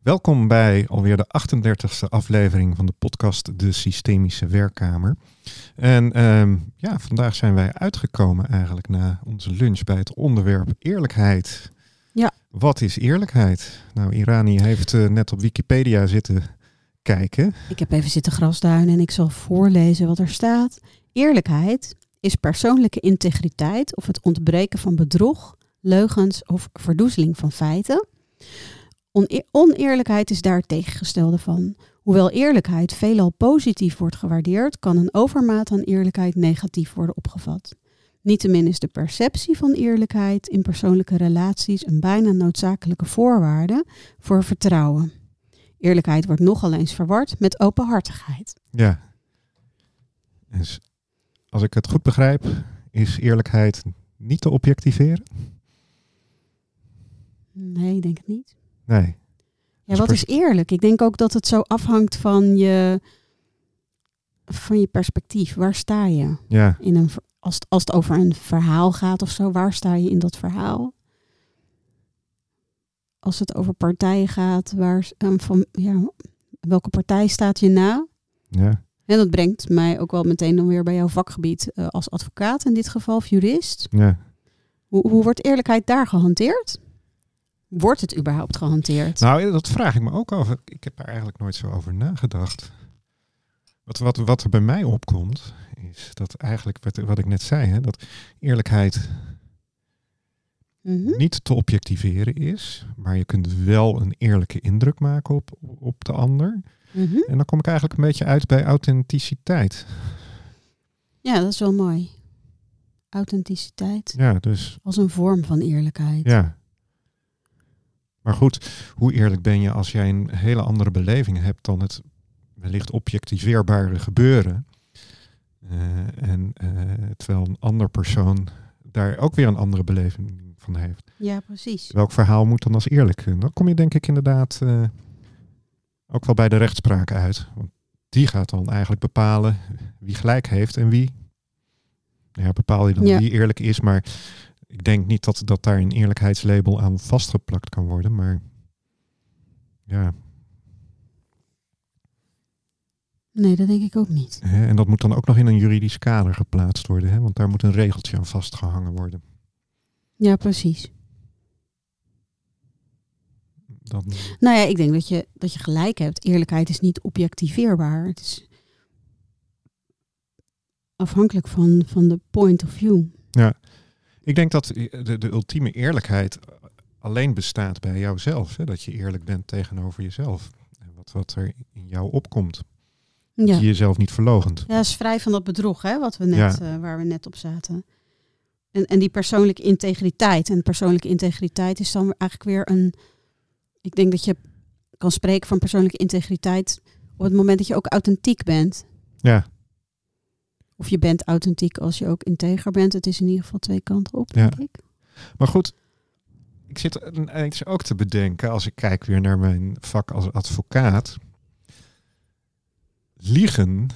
Welkom bij alweer de 38e aflevering van de podcast De Systemische Werkkamer. En ehm, ja, vandaag zijn wij uitgekomen eigenlijk na onze lunch bij het onderwerp eerlijkheid. Ja. Wat is eerlijkheid? Nou, Irani heeft eh, net op Wikipedia zitten kijken. Ik heb even zitten grasduinen en ik zal voorlezen wat er staat. Eerlijkheid is persoonlijke integriteit of het ontbreken van bedrog, leugens of verdoezeling van feiten. Oneer- oneerlijkheid is daar het tegengestelde van. Hoewel eerlijkheid veelal positief wordt gewaardeerd, kan een overmaat aan eerlijkheid negatief worden opgevat. Niettemin is de perceptie van eerlijkheid in persoonlijke relaties een bijna noodzakelijke voorwaarde voor vertrouwen. Eerlijkheid wordt nogal eens verward met openhartigheid. Ja. Dus als ik het goed begrijp, is eerlijkheid niet te objectiveren? Nee, ik denk het niet. Nee. Ja, wat is eerlijk? Ik denk ook dat het zo afhangt van je, van je perspectief. Waar sta je? Ja. In een, als, het, als het over een verhaal gaat of zo, waar sta je in dat verhaal? Als het over partijen gaat, waar, van, ja, welke partij staat je na? Ja. En dat brengt mij ook wel meteen dan weer bij jouw vakgebied eh, als advocaat, in dit geval of jurist. Ja. Hoe, hoe wordt eerlijkheid daar gehanteerd? Wordt het überhaupt gehanteerd? Nou, dat vraag ik me ook af. Ik heb daar eigenlijk nooit zo over nagedacht. Wat, wat, wat er bij mij opkomt, is dat eigenlijk wat, wat ik net zei, hè, dat eerlijkheid Mhm. niet te objectiveren is, maar je kunt wel een eerlijke indruk maken op, op de ander. Mhm. En dan kom ik eigenlijk een beetje uit bij authenticiteit. Ja, dat is wel mooi. Authenticiteit Ja, dus als een vorm van eerlijkheid. ja. Maar goed, hoe eerlijk ben je als jij een hele andere beleving hebt dan het wellicht objectiveerbare gebeuren? Eh, en eh, terwijl een ander persoon daar ook weer een andere beleving van heeft. Ja, precies. Welk verhaal moet dan als eerlijk? Dan kom je denk ik inderdaad eh, ook wel bij de rechtspraak uit. Want die gaat dan eigenlijk bepalen wie gelijk heeft en wie. Ja, bepaal je dan Ja. wie eerlijk is, maar ik denk niet dat, dat daar een eerlijkheidslabel aan vastgeplakt kan worden. Maar ja, Nee, dat denk ik ook niet. hè, en dat moet dan ook nog in een juridisch kader geplaatst worden, hè, want daar moet een regeltje aan vastgehangen worden. Ja, precies. Dan, Nou ja, ik denk dat je, dat je gelijk hebt. Eerlijkheid is niet objectiveerbaar. Het is afhankelijk van, van de point of view. Ik denk dat de, de ultieme eerlijkheid alleen bestaat bij jouzelf. Hè? Dat je eerlijk bent tegenover jezelf. En wat, wat er in jou opkomt. Dat Ja. je jezelf niet verlogent. Ja, is vrij van dat bedrog, hè, wat we net, Ja. eh, waar we net op zaten. En, en die persoonlijke integriteit. En persoonlijke integriteit is dan eigenlijk weer een. Ik denk dat je kan spreken van persoonlijke integriteit op het moment dat je ook authentiek bent. Ja, Of je bent authentiek als je ook integer bent. Het is in ieder geval twee kanten op, Ja. denk ik. maar goed. Ik zit ineens ook te bedenken als ik kijk weer naar mijn vak als advocaat. Liegen,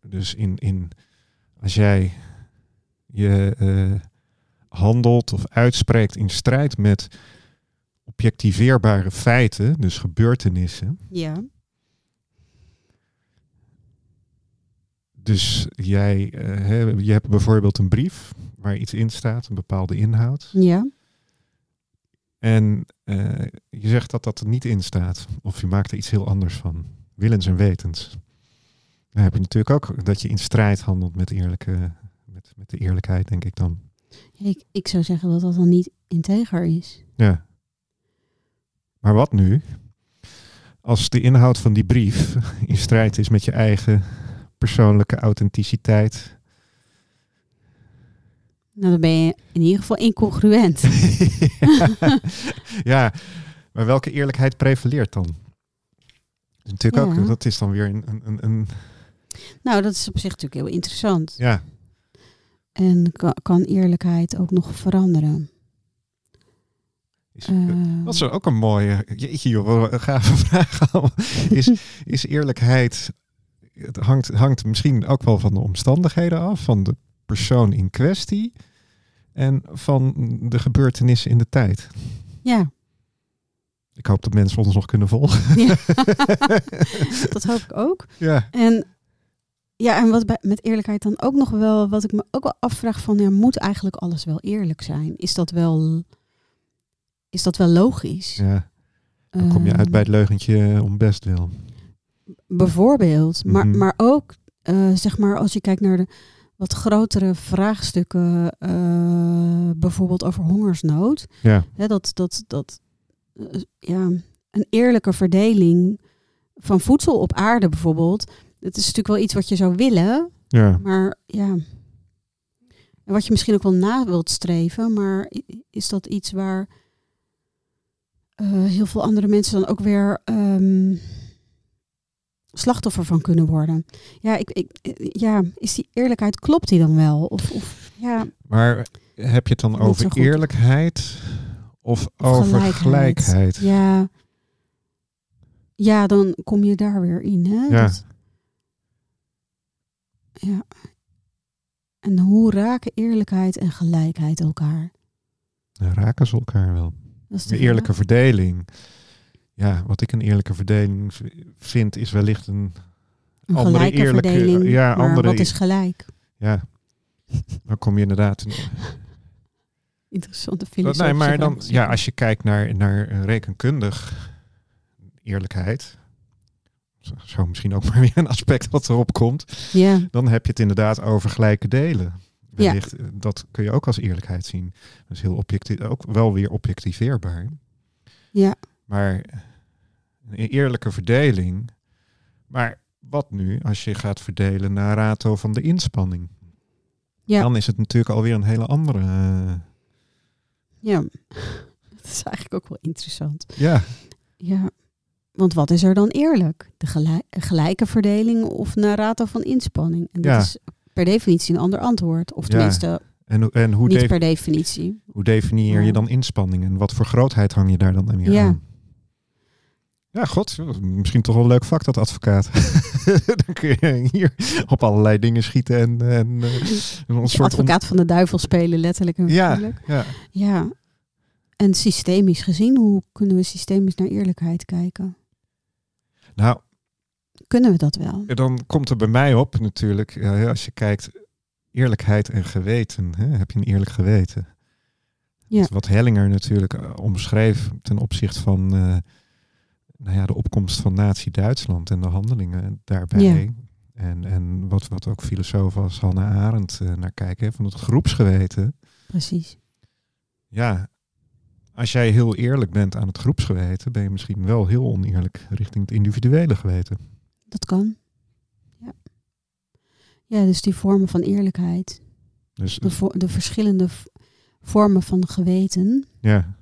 dus in, in als jij je eh, handelt of uitspreekt in strijd met objectiveerbare feiten, dus gebeurtenissen. Ja. Dus jij eh, hè, je hebt bijvoorbeeld een brief waar iets in staat, een bepaalde inhoud. Ja. En eh, je zegt dat dat er niet in staat. Of je maakt er iets heel anders van. Willens en wetens. Dan heb je natuurlijk ook dat je in strijd handelt met, eerlijke, met, met de eerlijkheid, denk ik dan. Ik, ik zou zeggen dat dat dan niet integer is. Ja. Maar wat nu? Als de inhoud van die brief in strijd is met je eigen persoonlijke authenticiteit. Nou, dan ben je in ieder geval incongruent. ja, maar welke eerlijkheid prevaleert dan? Dus natuurlijk Ja. ook, dat is dan weer een, een, een, nou, dat is op zich natuurlijk heel interessant. ja, En kan, kan eerlijkheid ook nog veranderen? Is, Eh, dat is ook een mooie. Jeetje, joh, een gave vraag. allemaal. Is, is eerlijkheid. Het hangt, hangt misschien ook wel van de omstandigheden af, van de persoon in kwestie en van de gebeurtenissen in de tijd. ja. Ik hoop dat mensen ons nog kunnen volgen. Ja. dat hoop ik ook. Ja, En ja, en wat bij, met eerlijkheid dan ook nog wel, wat ik me ook wel afvraag van, ja, moet eigenlijk alles wel eerlijk zijn? Is dat wel, is dat wel logisch? ja. Dan kom je uit Ehm, bij het leugentje om best wil. Bijvoorbeeld, maar, Mhm. maar ook, eh, zeg maar, als je kijkt naar de wat grotere vraagstukken, eh, bijvoorbeeld over hongersnood, Ja, hè, dat, dat, dat eh, ja, een eerlijke verdeling van voedsel op aarde bijvoorbeeld, dat is natuurlijk wel iets wat je zou willen, ja. maar ja, en wat je misschien ook wel na wilt streven, maar is dat iets waar heel veel andere mensen dan ook weer ehm, slachtoffer van kunnen worden? Ja, ik, ik, ja, is die eerlijkheid, klopt die dan wel? Of, of ja, Maar heb je het dan over eerlijkheid of, Of over gelijkheid. gelijkheid? ja, ja, dan kom je daar weer in. Hè? Ja. Dat- ja. En hoe raken eerlijkheid en gelijkheid elkaar? Dan raken ze elkaar wel. Dat is de eerlijke verdeling. Ja, wat ik een eerlijke verdeling vind, is wellicht een. Een andere eerlijke- verdeling. ja, andere- wat is gelijk? Ja, dan kom je inderdaad. in- Interessante Dat, filosofische nee, maar dan, ja, als je kijkt naar, naar eh, rekenkundig eerlijkheid. zo- misschien ook maar weer een aspect wat erop komt. Ja, Dan heb je het inderdaad over gelijke delen. Ja. Wellicht, eh, Dat kun je ook als eerlijkheid zien. Dat is heel objectief, ook wel weer objectiveerbaar. ja, Maar een eerlijke verdeling. Maar wat nu als je gaat verdelen naar rato van de inspanning? ja, Dan is het natuurlijk alweer een hele andere. eh, ja. Dat is eigenlijk ook wel interessant. ja, Ja, want wat is er dan eerlijk? De gelijk, gelijke verdeling of naar rato van inspanning? En dat Ja. is per definitie een ander antwoord. Of Ja, tenminste, en, hoe- en hoe, niet per definitie. hoe definieer je Ja. dan inspanning? En wat voor grootheid hang je daar dan aan? Ja. aan? Ja, god, misschien toch wel een leuk vak dat advocaat. dan kun je hier op allerlei dingen schieten en, en eh, een je soort advocaat van de duivel spelen, letterlijk en Ja, ja. Ja. En systemisch gezien, hoe kunnen we systemisch naar eerlijkheid kijken? Nou, Kunnen we dat wel? dan komt er bij mij op natuurlijk, als je kijkt, eerlijkheid en geweten. Hè? Heb je een eerlijk geweten? Ja. Wat Hellinger natuurlijk eh, omschreef ten opzichte van eh, nou ja, de opkomst van Nazi-Duitsland en de handelingen daarbij. Ja. En, en wat, wat ook filosoof als Hannah Arendt eh, naar kijken, hè, van het groepsgeweten. Precies. Ja, als jij heel eerlijk bent aan het groepsgeweten, ben je misschien wel heel oneerlijk richting het individuele geweten. Dat kan. Ja. Ja, dus die vormen van eerlijkheid. Dus De, de verschillende vormen van geweten. Ja.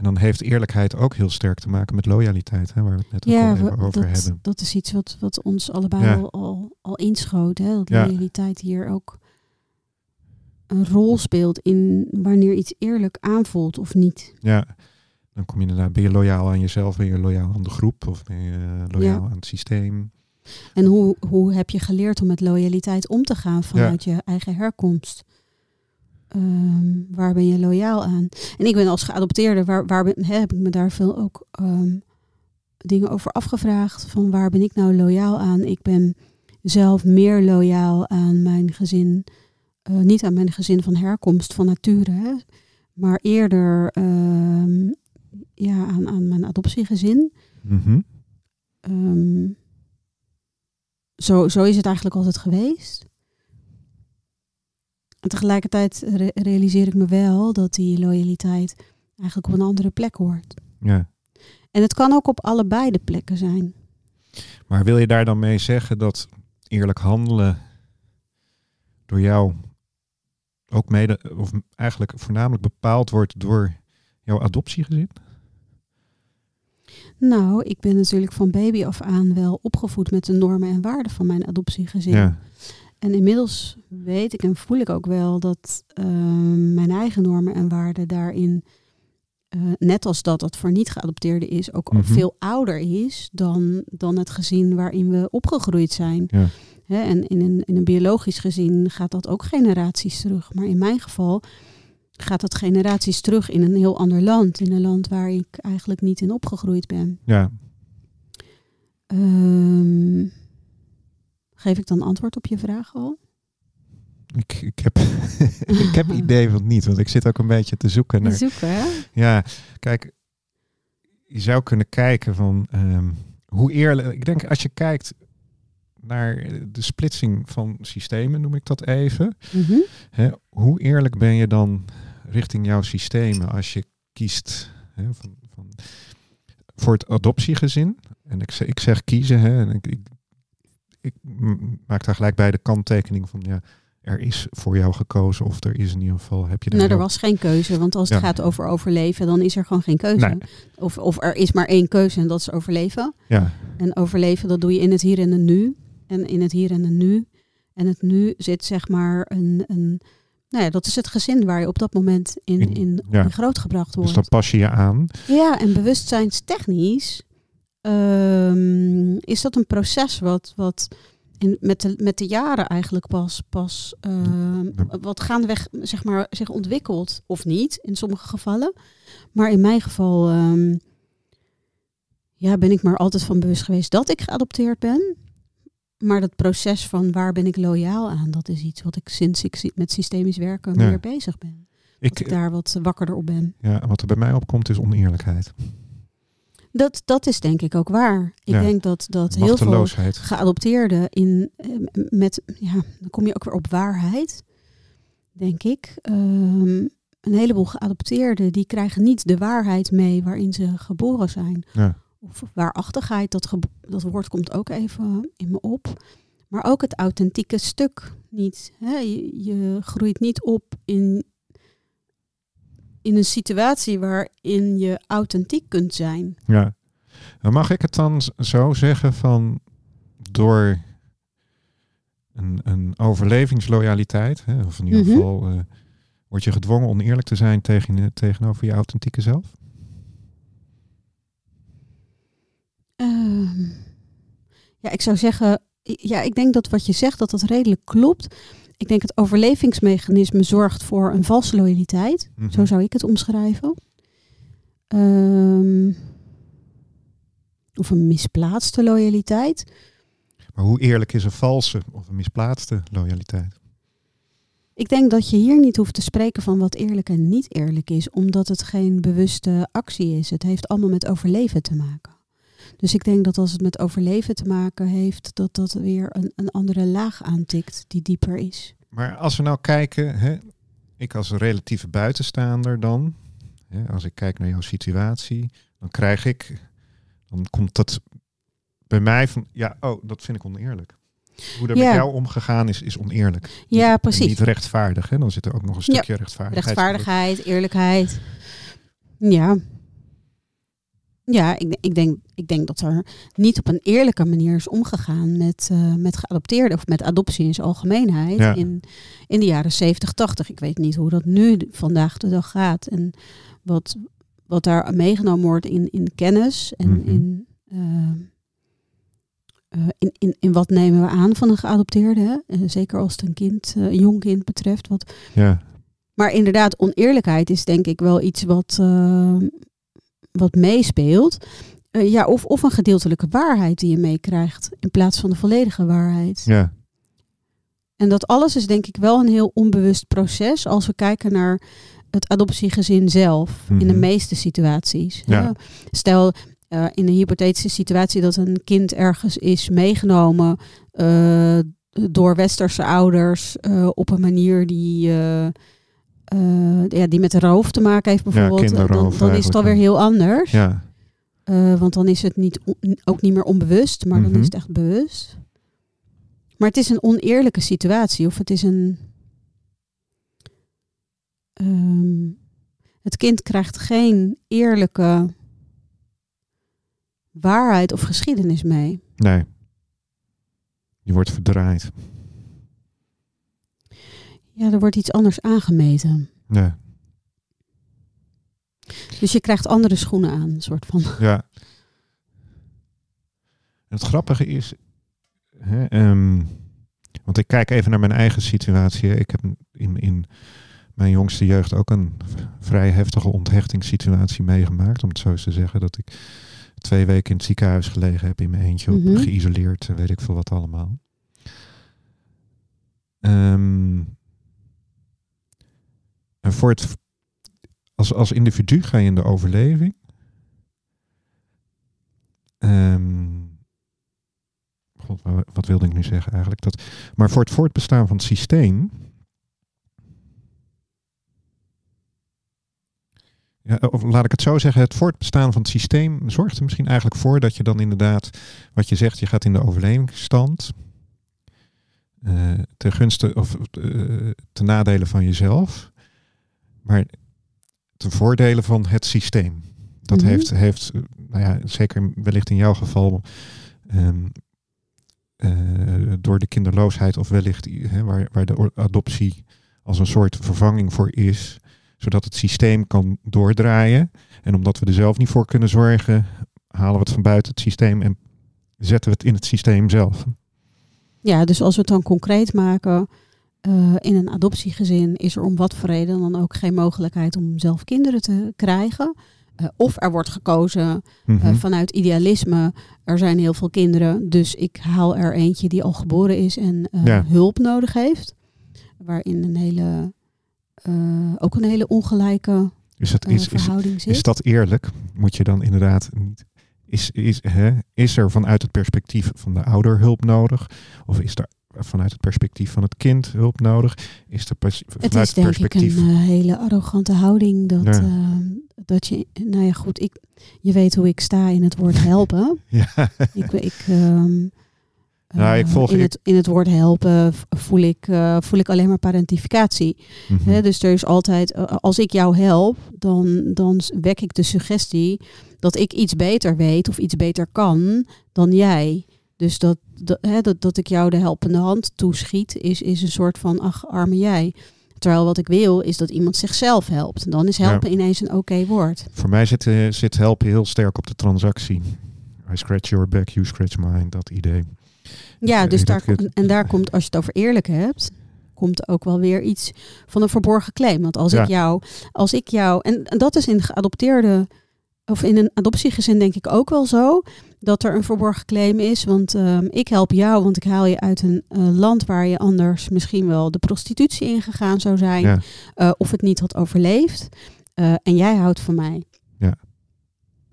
En dan heeft eerlijkheid ook heel sterk te maken met loyaliteit, hè, waar we het net Ja, we- over dat, hebben. dat is iets wat, wat ons allebei Ja. al, al, al inschoot. Hè? Dat Ja. loyaliteit hier ook een rol speelt in wanneer iets eerlijk aanvoelt of niet. Ja, dan kom je inderdaad, ben je loyaal aan jezelf, ben je loyaal aan de groep of ben je eh, loyaal aan het systeem. En hoe, hoe heb je geleerd om met loyaliteit om te gaan vanuit je eigen herkomst? Ehm, waar ben je loyaal aan? En ik ben als geadopteerde, waar, waar ben, hè, heb ik me daar veel ook ehm, dingen over afgevraagd. Van waar ben ik nou loyaal aan? Ik ben zelf meer loyaal aan mijn gezin. eh, niet aan mijn gezin van herkomst, van nature. Hè, maar eerder ehm, ja, aan, aan mijn adoptiegezin. Mhm. Zo, zo is het eigenlijk altijd geweest. En tegelijkertijd re- realiseer ik me wel dat die loyaliteit eigenlijk op een andere plek hoort. Ja. En het kan ook op allebei de plekken zijn. Maar wil je daar dan mee zeggen dat eerlijk handelen door jou ook mede, of eigenlijk voornamelijk bepaald wordt door jouw adoptiegezin? Nou, ik ben natuurlijk van baby af aan wel opgevoed met de normen en waarden van mijn adoptiegezin. Ja. En inmiddels weet ik en voel ik ook wel dat ehm, mijn eigen normen en waarden daarin, eh, net als dat dat voor niet geadopteerde is, ook Mhm. veel ouder is dan, dan het gezin waarin we opgegroeid zijn. Ja. Hè, en in een, in een biologisch gezin gaat dat ook generaties terug. Maar in mijn geval gaat dat generaties terug in een heel ander land. In een land waar ik eigenlijk niet in opgegroeid ben. Ja, Ehm, geef ik dan antwoord op je vraag al? ik, ik, heb, ik heb idee van niet, want ik zit ook een beetje te zoeken naar. Zoeken, hè? Ja, kijk, je zou kunnen kijken van ehm, hoe eerlijk. Ik denk als je kijkt naar de splitsing van systemen, noem ik dat even. Mhm. Hè, hoe eerlijk ben je dan richting jouw systemen als je kiest hè, van, van, voor het adoptiegezin? En ik, zeg- ik zeg kiezen, hè, en ik, ik, ik maak daar gelijk bij de kanttekening van ja, er is voor jou gekozen of er is in ieder geval heb je Nou, er was geen keuze, want als het Ja. gaat over overleven, dan is er gewoon geen keuze. Nee. Of, of er is maar één keuze en dat is overleven. Ja, En overleven, dat doe je in het hier en het nu. En in het hier en het nu. En het nu zit zeg maar een, een nou ja, dat is het gezin waar je op dat moment in, In- in, ja. grootgebracht dus wordt. dan pas je je aan. Ja, en bewustzijnstechnisch ehm, is dat een proces wat, wat in, met, de, met de jaren eigenlijk pas, pas ehm, wat gaandeweg zeg maar, zich ontwikkelt. Of niet, in sommige gevallen. Maar in mijn geval ehm, ja, ben ik maar altijd van bewust geweest dat ik geadopteerd ben. Maar dat proces van waar ben ik loyaal aan, dat is iets wat ik sinds ik met systemisch werken Ja. meer bezig ben. Dat ik Ik, daar wat wakkerder op ben. ja, wat er bij mij opkomt is oneerlijkheid. Dat, dat is denk ik ook waar. Ik Ja. denk dat, dat heel veel geadopteerden in eh, met ja, dan kom je ook weer op waarheid, denk ik. Ehm, een heleboel geadopteerden die krijgen niet de waarheid mee waarin ze geboren zijn. Ja. Of waarachtigheid, dat, dat woord komt ook even in me op. Maar ook het authentieke stuk niet. Hè? Je, je groeit niet op in, in een situatie waarin je authentiek kunt zijn. Ja. Dan mag ik het dan zo zeggen van door een, een overlevingsloyaliteit, hè, of in ieder Mhm. geval eh, word je gedwongen oneerlijk te zijn tegen, tegenover je authentieke zelf? Ehm, ja, ik zou zeggen, ja, ik denk dat wat je zegt, dat dat redelijk klopt. Ik denk het overlevingsmechanisme zorgt voor een valse loyaliteit. Mhm. Zo zou ik het omschrijven. Ehm, of een misplaatste loyaliteit. Maar hoe eerlijk is een valse of een misplaatste loyaliteit? Ik denk dat je hier niet hoeft te spreken van wat eerlijk en niet eerlijk is, omdat het geen bewuste actie is. Het heeft allemaal met overleven te maken. Dus ik denk dat als het met overleven te maken heeft, dat dat weer een, een andere laag aantikt die dieper is. Maar als we nou kijken, hè, ik als relatieve buitenstaander dan, hè, als ik kijk naar jouw situatie, dan krijg ik, dan komt dat bij mij van, ja, oh, dat vind ik oneerlijk. Hoe er Ja. met jou omgegaan is, is oneerlijk. Ja, En precies. Niet rechtvaardig, hè? dan zit er ook nog een Ja, stukje rechtvaardigheid. Rechtvaardigheid, eerlijkheid. Ja. Ja, ik, ik, denk, ik denk dat er niet op een eerlijke manier is omgegaan met, eh, met geadopteerden of met adoptie in zijn algemeenheid Ja. in, in de jaren 70, 80. Ik weet niet hoe dat nu vandaag de dag gaat en wat, wat daar meegenomen wordt in, in kennis en Mhm. in, eh, eh, in, in, in wat nemen we aan van een geadopteerde. Zeker als het een kind, een jong kind betreft, wat Ja, maar inderdaad, oneerlijkheid is denk ik wel iets wat, wat meespeelt. Eh, ja, of, of een gedeeltelijke waarheid die je meekrijgt in plaats van de volledige waarheid. ja, En dat alles is denk ik wel een heel onbewust proces als we kijken naar het adoptiegezin zelf in de Mhm. meeste situaties. Ja. Stel eh, in een hypothetische situatie dat een kind ergens is meegenomen eh, door westerse ouders op een manier die, eh, ja, die met roof te maken heeft bijvoorbeeld. kinderroof dan, dan is het alweer ja. heel anders. ja, Eh, want dan is het niet ook niet meer onbewust, maar dan Mhm. is het echt bewust. Maar het is een oneerlijke situatie of het is een. ehm, het kind krijgt geen eerlijke waarheid of geschiedenis mee. nee. Je wordt verdraaid. Ja, er wordt iets anders aangemeten. Ja, Dus je krijgt andere schoenen aan, een soort van. ja. Het grappige is, hè, ehm, want ik kijk even naar mijn eigen situatie. Ik heb in, in mijn jongste jeugd ook een vrij heftige onthechtingssituatie meegemaakt. Om het zo eens te zeggen. Dat ik twee weken in het ziekenhuis gelegen heb in mijn eentje. Mhm. Geïsoleerd, weet ik veel wat allemaal. Ehm, voor het, als, als individu ga je in de overleving. Ehm, God, wa- wat wilde ik nu zeggen eigenlijk? Dat, maar voor het voortbestaan van het systeem. Ja, of laat ik het zo zeggen, het voortbestaan van het systeem zorgt er misschien eigenlijk voor dat je dan inderdaad, wat je zegt, je gaat in de overlevingsstand. eh ten gunste of eh, ten nadele van jezelf. Maar ten voordele van het systeem. Dat Mhm. heeft, heeft, eh, nou ja, zeker wellicht in jouw geval, ehm, eh, door de kinderloosheid of wellicht waar, waar de adoptie als een soort vervanging voor is, zodat het systeem kan doordraaien. En omdat we er zelf niet voor kunnen zorgen, halen we het van buiten het systeem en zetten we het in het systeem zelf. Ja, dus als we het dan concreet maken, eh, in een adoptiegezin is er om wat voor reden dan ook geen mogelijkheid om zelf kinderen te krijgen. Eh, of er wordt gekozen Mhm. eh, vanuit idealisme. Er zijn heel veel kinderen, dus ik haal er eentje die al geboren is en Ja. hulp nodig heeft. Waarin een hele, ook een hele ongelijke is, eh, is, is, verhouding zit. is dat eerlijk? Moet je dan inderdaad niet. Is, is, hè, is er vanuit het perspectief van de ouder hulp nodig? Of is er vanuit het perspectief van het kind hulp nodig? Is er pers- Het vanuit is denk ik een eh, hele arrogante houding dat, Ja. eh, dat je, nou ja goed, ik, je weet hoe ik sta in het woord helpen. ja, ik, ik, ehm, Nou, ik eh, volg- in, het, in het woord helpen voel ik, eh, voel ik alleen maar parentificatie. Mhm. Dus er is altijd, als ik jou help, dan, dan wek ik de suggestie dat ik iets beter weet of iets beter kan dan jij. Dus dat, dat, hè, dat, dat ik jou de helpende hand toeschiet, is, is een soort van, ach, arme jij. Terwijl wat ik wil, is dat iemand zichzelf helpt. Dan is helpen ineens een oké woord. Voor mij zit, eh, zit helpen heel sterk op de transactie. I scratch your back, you scratch mine, dat idee. Ja, dus daar, het- en daar komt, als je het over eerlijk hebt, komt ook wel weer iets van een verborgen claim. Want als Ja. ik jou, als ik jou, en, en dat is in geadopteerde, of in een adoptiegezin denk ik ook wel zo, dat er een verborgen claim is. Want ehm, ik help jou, want ik haal je uit een eh, land waar je anders misschien wel de prostitutie ingegaan zou zijn, Ja. eh, of het niet had overleefd. Eh, en jij houdt van mij.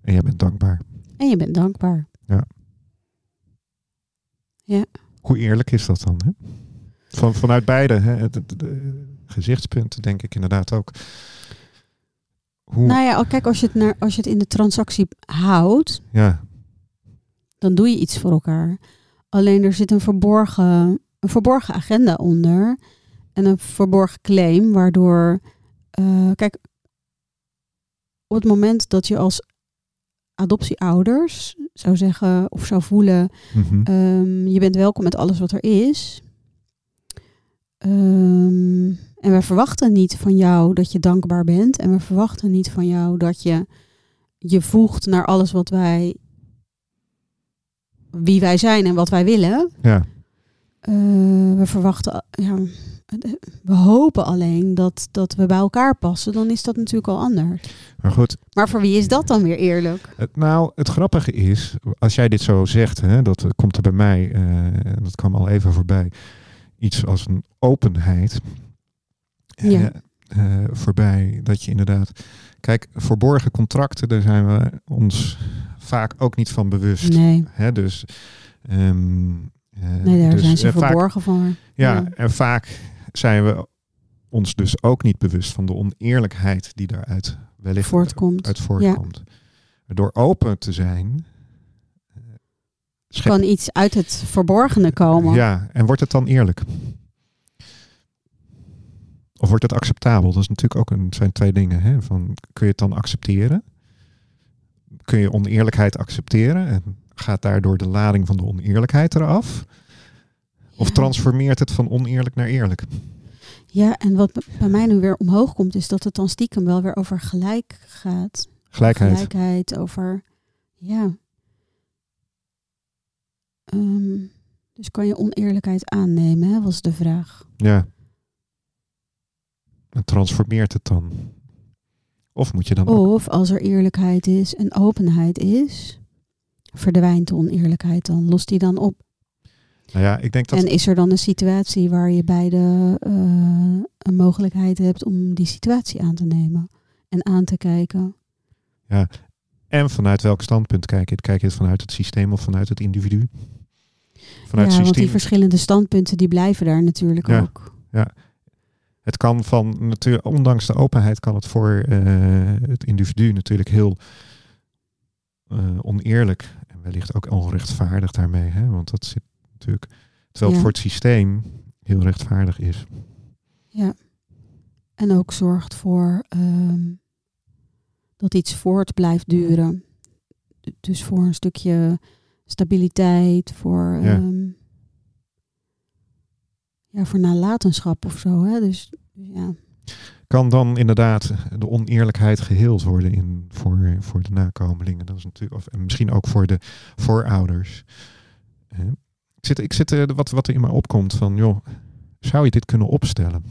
En jij bent dankbaar. En je bent dankbaar. Hoe eerlijk is dat dan? Hè? Van, vanuit beide hè? Het, het- het, gezichtspunten denk ik inderdaad ook. Hoe, Nou ja, kijk, als je het, naar, als je het in de transactie houdt, ja, dan doe je iets voor elkaar. Alleen er zit een verborgen, een verborgen agenda onder. En een verborgen claim, waardoor. eh, kijk, op het moment dat je als adoptieouders zou zeggen of zou voelen: mhm. ehm, je bent welkom met alles wat er is. Ehm, en we verwachten niet van jou dat je dankbaar bent. En we verwachten niet van jou dat je je voegt naar alles wat wij, wie wij zijn en wat wij willen. ja, Eh, we verwachten, ja, we hopen alleen dat, dat we bij elkaar passen. Dan is dat natuurlijk al anders. maar goed. Maar voor wie is dat dan weer eerlijk? Het, nou, het grappige is, als jij dit zo zegt, hè, dat eh, komt er bij mij, eh, dat kwam al even voorbij, iets als een openheid Ja. Eh, voorbij. Dat je inderdaad, kijk, verborgen contracten, daar zijn we ons vaak ook niet van bewust. Nee, Hè, dus, ehm, eh, nee daar dus, zijn ze eh, vaak- verborgen voor. ja, Ja. en vaak zijn we ons dus ook niet bewust van de oneerlijkheid die daaruit wellicht Voortkomt. uit voortkomt. Door open te zijn. schep- Kan iets uit het verborgene komen. Ja, en wordt het dan eerlijk? Of wordt het acceptabel? Dat is natuurlijk ook een, zijn twee dingen. Hè? Van, kun je het dan accepteren? Kun je oneerlijkheid accepteren? En gaat daardoor de lading van de oneerlijkheid eraf? Of Ja. transformeert het van oneerlijk naar eerlijk? Ja, en wat bij mij nu weer omhoog komt, is dat het dan stiekem wel weer over gelijk gaat. Gelijkheid. Gelijkheid, over, ja. Ehm, dus kan je oneerlijkheid aannemen, hè, was de vraag. Ja. En transformeert het dan? Of moet je dan ook- Of als er eerlijkheid is en openheid is, verdwijnt de oneerlijkheid dan? Lost die dan op? Nou ja, ik denk dat... En is er dan een situatie waar je beide eh, een mogelijkheid hebt om die situatie aan te nemen en aan te kijken? En vanuit welk standpunt kijk je het? Kijk je het vanuit het systeem of vanuit het individu? Vanuit ja, het want die systeem. verschillende standpunten die blijven daar natuurlijk Ja. ook. Het kan van, natuurlijk, ondanks de openheid, kan het voor eh, het individu natuurlijk heel eh, oneerlijk en wellicht ook onrechtvaardig daarmee. Hè? Want dat zit natuurlijk, terwijl het voor het systeem heel rechtvaardig is. Ja. En ook zorgt voor ehm, dat iets voort blijft duren. Dus voor een stukje stabiliteit, voor, Ja. ja. Ja, voor nalatenschap of zo. Hè? Dus dus ja. Kan dan inderdaad de oneerlijkheid geheeld worden in, voor, voor de nakomelingen? Dat is natuurlijk, of, en misschien ook voor de voorouders. Hè? Ik zit, ik zit eh, wat, wat er in me opkomt van, joh, zou je dit kunnen opstellen?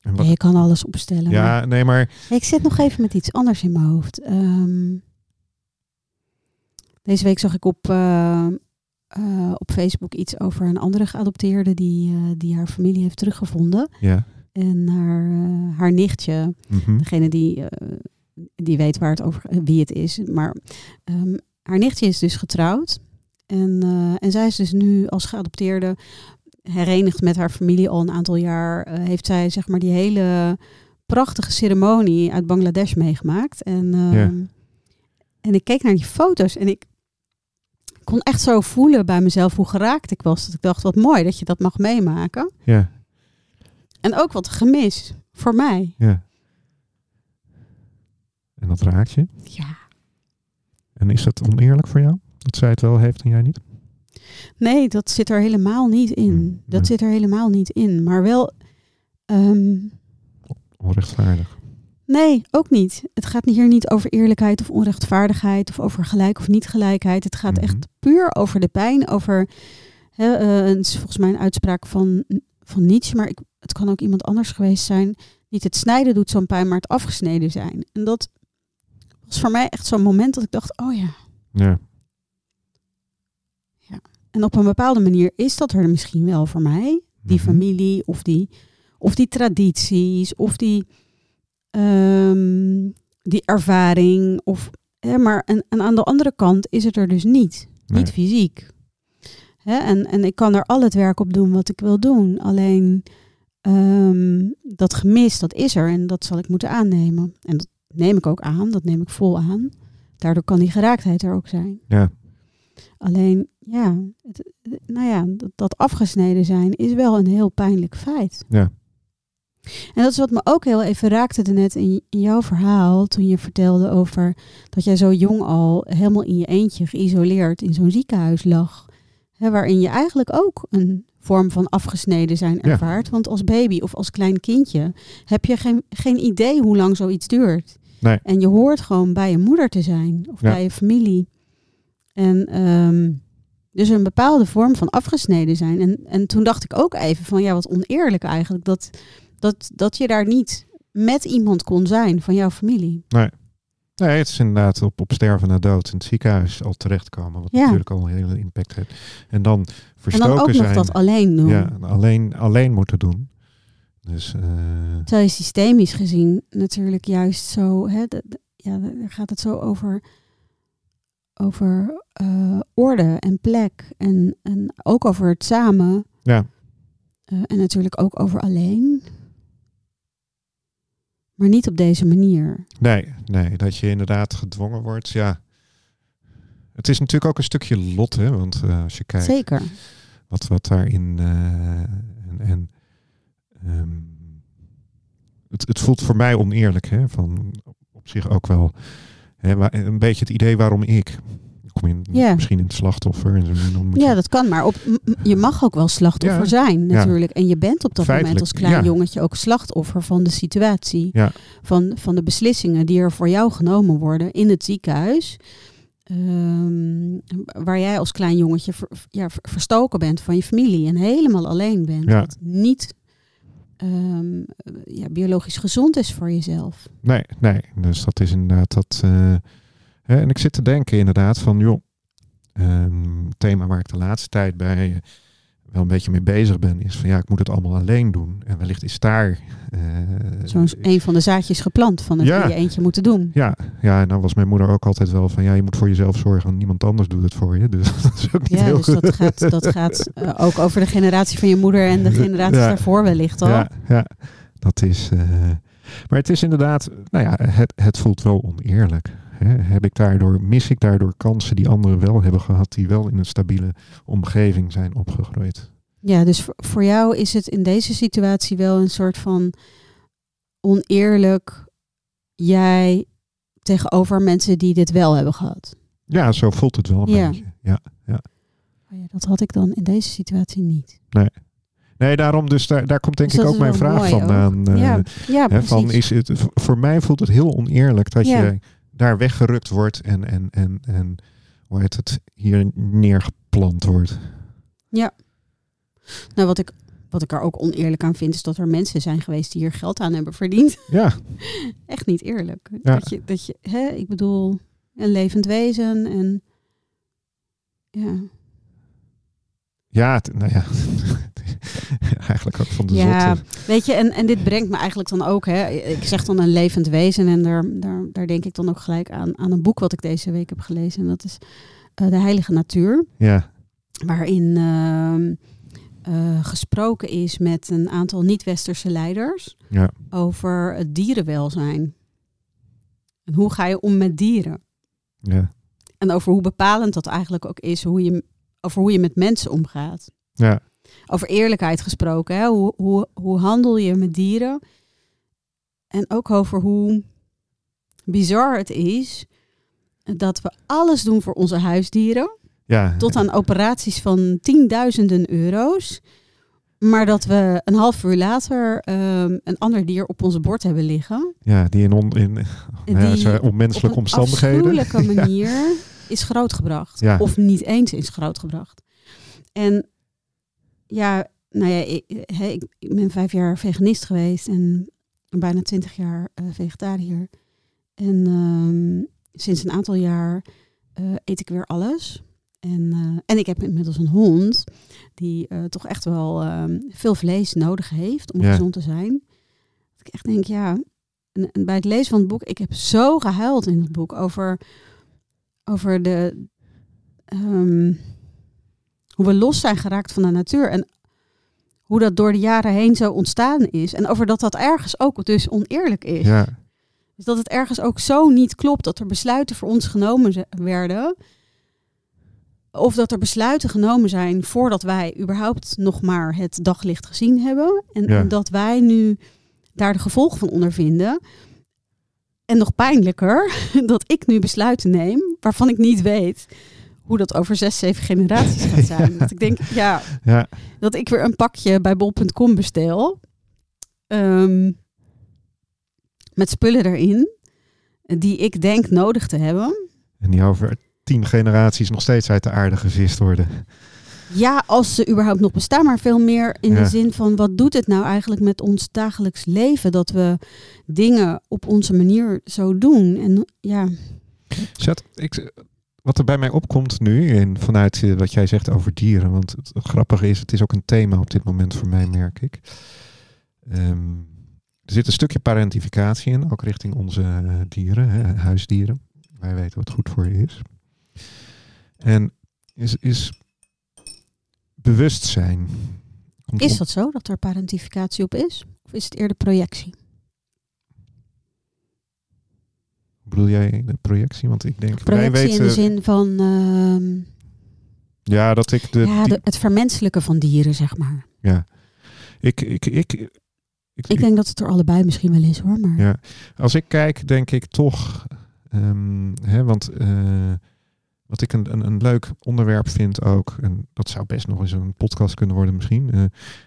En wat, je kan alles opstellen. maar- ja, nee, maar Ik zit nog even met iets anders in mijn hoofd. Ehm, deze week zag ik op, eh, eh, op Facebook iets over een andere geadopteerde die, eh, die haar familie heeft teruggevonden. ja. En haar, eh, haar nichtje, mhm. degene die, die weet waar het over, wie het is. Maar ehm, haar nichtje is dus getrouwd. En, en zij is dus nu als geadopteerde herenigd met haar familie al een aantal jaar. heeft zij zeg maar die hele prachtige ceremonie uit Bangladesh meegemaakt. En, ehm, Ja. en ik keek naar die foto's en ik kon echt zo voelen bij mezelf hoe geraakt ik was. Dat ik dacht, wat mooi dat je dat mag meemaken. Ja, En ook wat gemis voor mij. ja. En dat raakt je. Ja. En is dat oneerlijk voor jou? Dat zij het wel heeft en jij niet? Nee, dat zit er helemaal niet in. Hmm, Dat zit er helemaal niet in. Maar wel. ehm, Onrechtvaardig. Nee, ook niet. Het gaat hier niet over eerlijkheid of onrechtvaardigheid of over gelijk of niet gelijkheid. Het gaat Mhm. echt puur over de pijn. Over. Hè, eh, het is volgens mij een uitspraak van, van Nietzsche, maar ik, het kan ook iemand anders geweest zijn. Niet het snijden doet zo'n pijn, maar het afgesneden zijn. En dat was voor mij echt zo'n moment dat ik dacht: oh ja. Ja, En op een bepaalde manier is dat er misschien wel voor mij. Die Mhm. familie of die, of die tradities of die, ehm, die ervaring. Of, hè, maar en, en aan de andere kant is het er dus niet. Nee. Niet fysiek. Hè, en, en ik kan er al het werk op doen wat ik wil doen. Alleen ehm, dat gemis, dat is er en dat zal ik moeten aannemen. En dat neem ik ook aan, dat neem ik vol aan. Daardoor kan die geraaktheid er ook zijn. Ja, Alleen, ja, het, nou ja, dat, dat afgesneden zijn is wel een heel pijnlijk feit. Ja. En dat is wat me ook heel even raakte net in, in jouw verhaal, toen je vertelde over dat jij zo jong al helemaal in je eentje geïsoleerd in zo'n ziekenhuis lag. Hè, waarin je eigenlijk ook een vorm van afgesneden zijn Ja. ervaart. Want als baby of als klein kindje heb je geen, geen idee hoe lang zoiets duurt. Nee. En je hoort gewoon bij je moeder te zijn of Ja. bij je familie. En ehm, dus een bepaalde vorm van afgesneden zijn. En, en toen dacht ik ook even van ja, wat oneerlijk eigenlijk. Dat, dat, dat je daar niet met iemand kon zijn van jouw familie. nee, het is inderdaad op, op sterven na dood in het ziekenhuis al terechtkomen. Wat Ja. natuurlijk al een hele impact heeft. En dan En verstoken dan ook zijn. nog dat alleen doen. ja, alleen, alleen moeten doen. Dus eh, Terwijl je systemisch gezien natuurlijk juist zo, hè, ja, daar gaat het zo over, over eh, orde en plek en, en ook over het samen ja, eh, en natuurlijk ook over alleen. Maar niet op deze manier. nee, nee, dat je inderdaad gedwongen wordt. Ja, het is natuurlijk ook een stukje lot, hè? Want eh, als je kijkt Zeker. wat, wat daarin. eh en, en ehm, het, het voelt voor mij oneerlijk, hè? Van op zich ook wel. Hè, een beetje het idee waarom ik. Kom misschien in het slachtoffer. En dan moet Ja, je, dat kan. Maar op, je mag ook wel slachtoffer Ja. zijn natuurlijk. En je bent op dat moment als klein ja. jongetje ook slachtoffer van de situatie. Ja. Van, van de beslissingen die er voor jou genomen worden in het ziekenhuis. Ehm, waar jij als klein jongetje ver- ja, ver- verstoken bent van je familie en helemaal alleen bent. Wat niet ehm, ja, biologisch gezond is voor jezelf. Nee, nee. Dus dat is inderdaad dat. eh, en ik zit te denken inderdaad van, joh, ehm, thema waar ik de laatste tijd bij eh, wel een beetje mee bezig ben, is van ja, ik moet het allemaal alleen doen. En wellicht is daar. eh, Zo'n een van de zaadjes geplant van het Ja. in je eentje moeten doen. ja, ja, en dan was mijn moeder ook altijd wel van ja, je moet voor jezelf zorgen en niemand anders doet het voor je. Dus dat is ook niet Ja, heel dus dat gaat, dat gaat eh, ook over de generatie van je moeder en de generaties Ja. daarvoor wellicht al. Ja, ja, dat is. maar het is inderdaad, nou ja, het, het voelt wel oneerlijk. Heb ik daardoor, mis ik daardoor kansen die anderen wel hebben gehad, die wel in een stabiele omgeving zijn opgegroeid? Ja, dus voor, jou is het in deze situatie wel een soort van oneerlijk jij tegenover mensen die dit wel hebben gehad. Ja, zo voelt het wel een Ja. beetje. Ja. Oh ja, dat had ik dan in deze situatie niet. Nee, daarom, dus daar, daar komt denk Dus ik ook mijn vraag vandaan. eh, ja, ja hè, van is het, voor mij voelt het heel oneerlijk dat Ja. je daar weggerukt wordt en, en, en, en hoe heet het, hier neergeplant wordt. Nou, wat ik, wat ik er ook oneerlijk aan vind, is dat er mensen zijn geweest die hier geld aan hebben verdiend. Ja, Echt niet eerlijk. Ja. Dat je, dat je hè, ik bedoel, een levend wezen en ja. ja, het- nou ja. Eigenlijk ook van de Ja, zotte. weet je, en, en dit brengt me eigenlijk dan ook, hè, ik zeg dan een levend wezen en daar, daar, daar denk ik dan ook gelijk aan, aan een boek wat ik deze week heb gelezen. En dat is eh, De Heilige Natuur, Ja, waarin ehm, eh, gesproken is met een aantal niet-westerse leiders ja, over het dierenwelzijn. En hoe ga je om met dieren? ja, En over hoe bepalend dat eigenlijk ook is, hoe je, over hoe je met mensen omgaat. ja, Over eerlijkheid gesproken, hè? Hoe, hoe, hoe handel je met dieren? En ook over hoe bizar het is dat we alles doen voor onze huisdieren, ja. tot aan operaties van tienduizenden euro's, maar dat we een half uur later ehm, een ander dier op onze bord hebben liggen. Ja, die in, on, in nou ja, Die zo op onmenselijke een omstandigheden. manier is grootgebracht. Ja. Of niet eens is grootgebracht. En ja, nou ja, ik, ik, ik ben vijf jaar veganist geweest en bijna twintig jaar eh, vegetariër. En ehm, sinds een aantal jaar eh, eet ik weer alles. En, eh, en ik heb inmiddels een hond die toch echt wel ehm, veel vlees nodig heeft om Ja. gezond te zijn. Dat ik echt denk, ja, en, en bij het lezen van het boek, ik heb zo gehuild in het boek over, over de, ehm, hoe we los zijn geraakt van de natuur en hoe dat door de jaren heen zo ontstaan is. En over dat dat ergens ook dus oneerlijk is. Ja, Dus dat het ergens ook zo niet klopt dat er besluiten voor ons genomen werden. Of dat er besluiten genomen zijn voordat wij überhaupt nog maar het daglicht gezien hebben. En, Ja. en dat wij nu daar de gevolgen van ondervinden. En nog pijnlijker, dat ik nu besluiten neem waarvan ik niet weet hoe dat over zes, zeven generaties gaat zijn. Dat ik denk, ja, ja, dat ik weer een pakje bij bol.com bestel. ehm, met spullen erin. Die ik denk nodig te hebben. en die over tien generaties nog steeds uit de aarde gevist worden. Ja, als ze überhaupt nog bestaan. Maar veel meer in Ja. de zin van wat doet het nou eigenlijk met ons dagelijks leven? Dat we dingen op onze manier zo doen. En ja, Zet, ik, wat er bij mij opkomt nu, en vanuit eh, wat jij zegt over dieren, want het, grappige is, het is ook een thema op dit moment voor mij, merk ik. Ehm, er zit een stukje parentificatie in, ook richting onze eh, dieren, hè, huisdieren. Wij weten wat goed voor je is. En is, is bewustzijn. Komt is dat zo dat er parentificatie op is? Of is het eerder projectie? Bedoel jij de projectie? Want ik denk, wij Projectie weten... in de zin van ehm, Ja, dat ik de... ja, de, het vermenselijken van dieren, zeg maar. ik, ik, ik, ik, Ik denk dat het er allebei misschien wel is hoor. Maar Ja, als ik kijk, denk ik toch, ehm, hè, want eh, wat ik een, een, een leuk onderwerp vind ook, en dat zou best nog eens een podcast kunnen worden misschien, eh,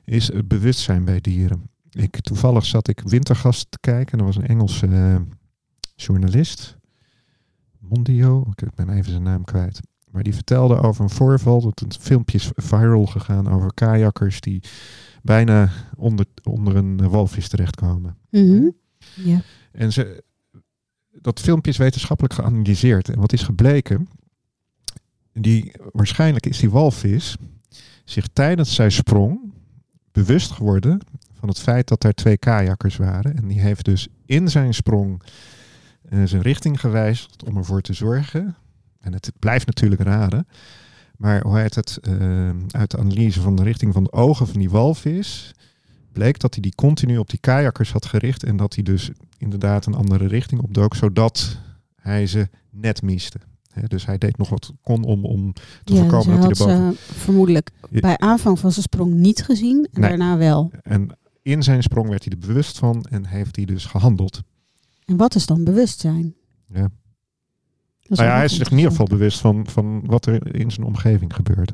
is het bewustzijn bij dieren. Ik, toevallig zat ik Wintergast te kijken, en er was een Engelse eh, journalist, Mondio, ik ben even zijn naam kwijt. Maar die vertelde over een voorval. Dat een filmpje is viral gegaan over kajakkers die bijna onder, onder een walvis terechtkomen. Mhm. Ja. En ze, dat filmpje is wetenschappelijk geanalyseerd. En wat is gebleken? Die, waarschijnlijk is die walvis zich tijdens zijn sprong bewust geworden van het feit dat er twee kajakkers waren. En die heeft dus in zijn sprong zijn richting gewijzigd om ervoor te zorgen. En het blijft natuurlijk raden. Maar hoe heet het? eh, uit de analyse van de richting van de ogen van die walvis bleek dat hij die continu op die kajakkers had gericht en dat hij dus inderdaad een andere richting opdook, zodat hij ze net miste. Dus hij deed nog wat kon om, om te ja, voorkomen dus dat hij hij had erboven... ze vermoedelijk Ja. bij aanvang van zijn sprong niet gezien en Nee. daarna wel. En in zijn sprong werd hij er bewust van en heeft hij dus gehandeld. En wat is dan bewustzijn? Ja. Dat Nou ja, hij is zich in ieder geval bewust van, van wat er in zijn omgeving gebeurt.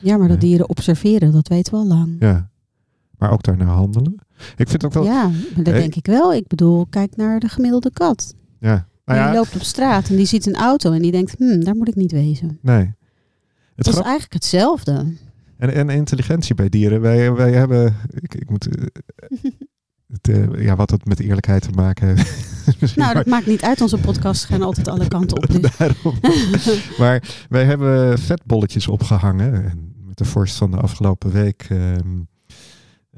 Ja, maar dat Ja. dieren observeren, dat weten we al lang. Ja. Maar ook daarna handelen. Ik vind ook wel... Ja. Ja, maar dat Hey. denk ik wel. Ik bedoel, kijk naar de gemiddelde kat. Nou die ja, loopt op straat en die ziet een auto en die denkt, hm, daar moet ik niet wezen. nee. Het Dat is eigenlijk hetzelfde. En, en intelligentie bij dieren. Wij, wij hebben. Ik, ik moet. eh, het, eh, ja, wat het met eerlijkheid te maken heeft. Nou, dat maakt niet uit. Onze podcasts gaan altijd alle kanten op. Dus. Daarom. maar wij hebben vetbolletjes opgehangen. En met de vorst van de afgelopen week. ehm,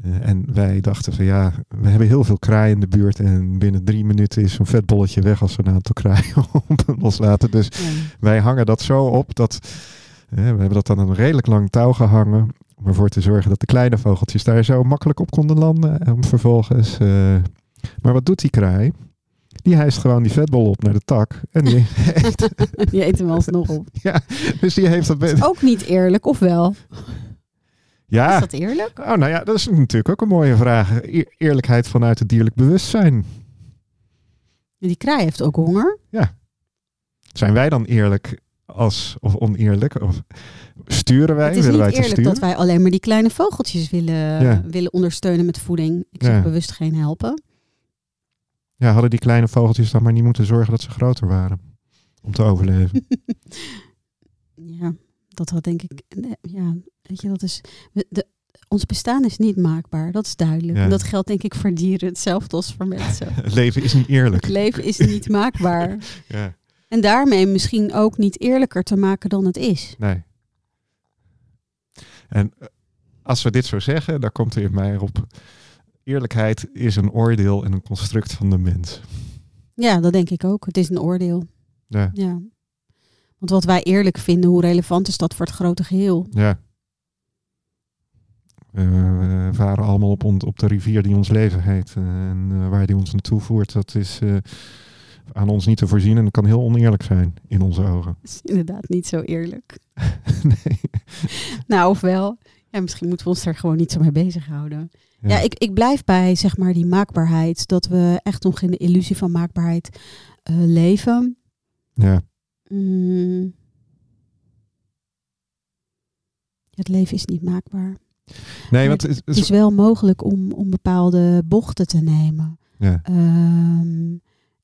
eh, en wij dachten van ja, we hebben heel veel kraaien in de buurt. En binnen drie minuten is zo'n vetbolletje weg als we een aantal kraaien op loslaten. Dus Ja. wij hangen dat zo op dat. eh, we hebben dat aan een redelijk lang touw gehangen. Om ervoor te zorgen dat de kleine vogeltjes daar zo makkelijk op konden landen. En vervolgens. eh, maar wat doet die kraai? Die hijst gewoon die vetbol op naar de tak. En die eet. Die eten we alsnog op. Dus die heeft dat. Dat is ook niet eerlijk, of wel? Is Ja. dat eerlijk? Oh, nou ja, dat is natuurlijk ook een mooie vraag. Eerlijkheid vanuit het dierlijk bewustzijn. Die kraai heeft ook honger. Zijn wij dan eerlijk als, of oneerlijk? Of sturen wij? het is niet wij eerlijk sturen? dat wij alleen maar die kleine vogeltjes willen, Ja. willen ondersteunen met voeding. Ik zeg Ja. bewust geen helpen. Ja, hadden die kleine vogeltjes dan maar niet moeten zorgen dat ze groter waren. Om te overleven. Ja, dat had denk ik. nee, Ja, weet je, dat is. De, ons bestaan is niet maakbaar, dat is duidelijk. Ja. En dat geldt denk ik voor dieren hetzelfde als voor mensen. Het leven is niet eerlijk. Het leven is niet maakbaar. Ja, En daarmee misschien ook niet eerlijker te maken dan het is. nee. En eh, als we dit zo zeggen, dan komt er in mij op. Eerlijkheid is een oordeel en een construct van de mens. Ja, dat denk ik ook. Het is een oordeel. Ja, Ja. Want wat wij eerlijk vinden, hoe relevant is dat voor het grote geheel? ja. Eh, we varen allemaal op, op de rivier die ons leven heet. eh, en eh, waar die ons naartoe voert, dat is aan ons niet te voorzien. En dat kan heel oneerlijk zijn in onze ogen. Dat is inderdaad niet zo eerlijk. nee. Nou, ofwel. Ja, misschien moeten we ons daar gewoon niet zo mee bezighouden. Ja. Ja, ik, ik blijf bij zeg maar die maakbaarheid. Dat we echt nog in de illusie van maakbaarheid eh, leven. ja. Mm. Het leven is niet maakbaar. Nee, want het, Het is wel mogelijk om, om bepaalde bochten te nemen. ja. Ehm,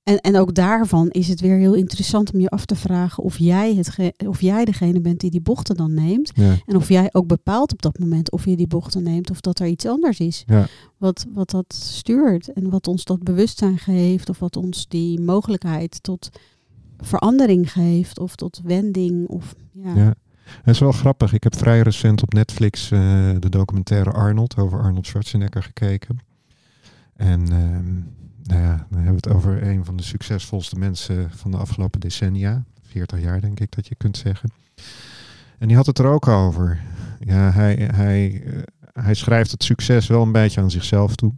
en, en ook daarvan is het weer heel interessant om je af te vragen of jij, het of jij degene bent die die bochten dan neemt. Ja. En of jij ook bepaalt op dat moment of je die bochten neemt of dat er iets anders is. Ja. Wat, wat dat stuurt en wat ons dat bewustzijn geeft of wat ons die mogelijkheid tot verandering geeft of tot wending. Of, ja. Ja. Het is wel grappig. Ik heb vrij recent op Netflix eh, de documentaire Arnold over Arnold Schwarzenegger gekeken. En ehm, nou ja, dan hebben we het over een van de succesvolste mensen van de afgelopen decennia. 40 jaar denk ik dat je kunt zeggen. En die had het er ook over. Ja, hij, hij, eh, hij schrijft het succes wel een beetje aan zichzelf toe.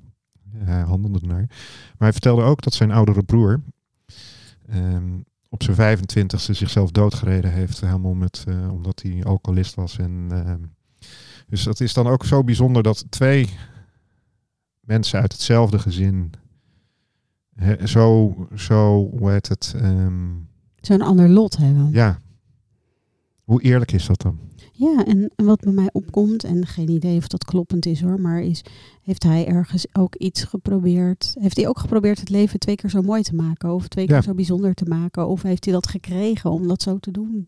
Hij handelde naar. Maar hij vertelde ook dat zijn oudere broer ehm, op zijn 25ste zichzelf doodgereden heeft. Helemaal met, eh, omdat hij alcoholist was. En, ehm, dus dat is dan ook zo bijzonder dat twee mensen uit hetzelfde gezin zo, zo, hoe heet het? ehm, Zo'n ander lot hebben. ja. Hoe eerlijk is dat dan? Ja, en, en wat bij mij opkomt, en geen idee of dat kloppend is hoor, maar is, heeft hij ergens ook iets geprobeerd? Heeft hij ook geprobeerd het leven twee keer zo mooi te maken? Of twee keer Ja. zo bijzonder te maken? Of heeft hij dat gekregen om dat zo te doen?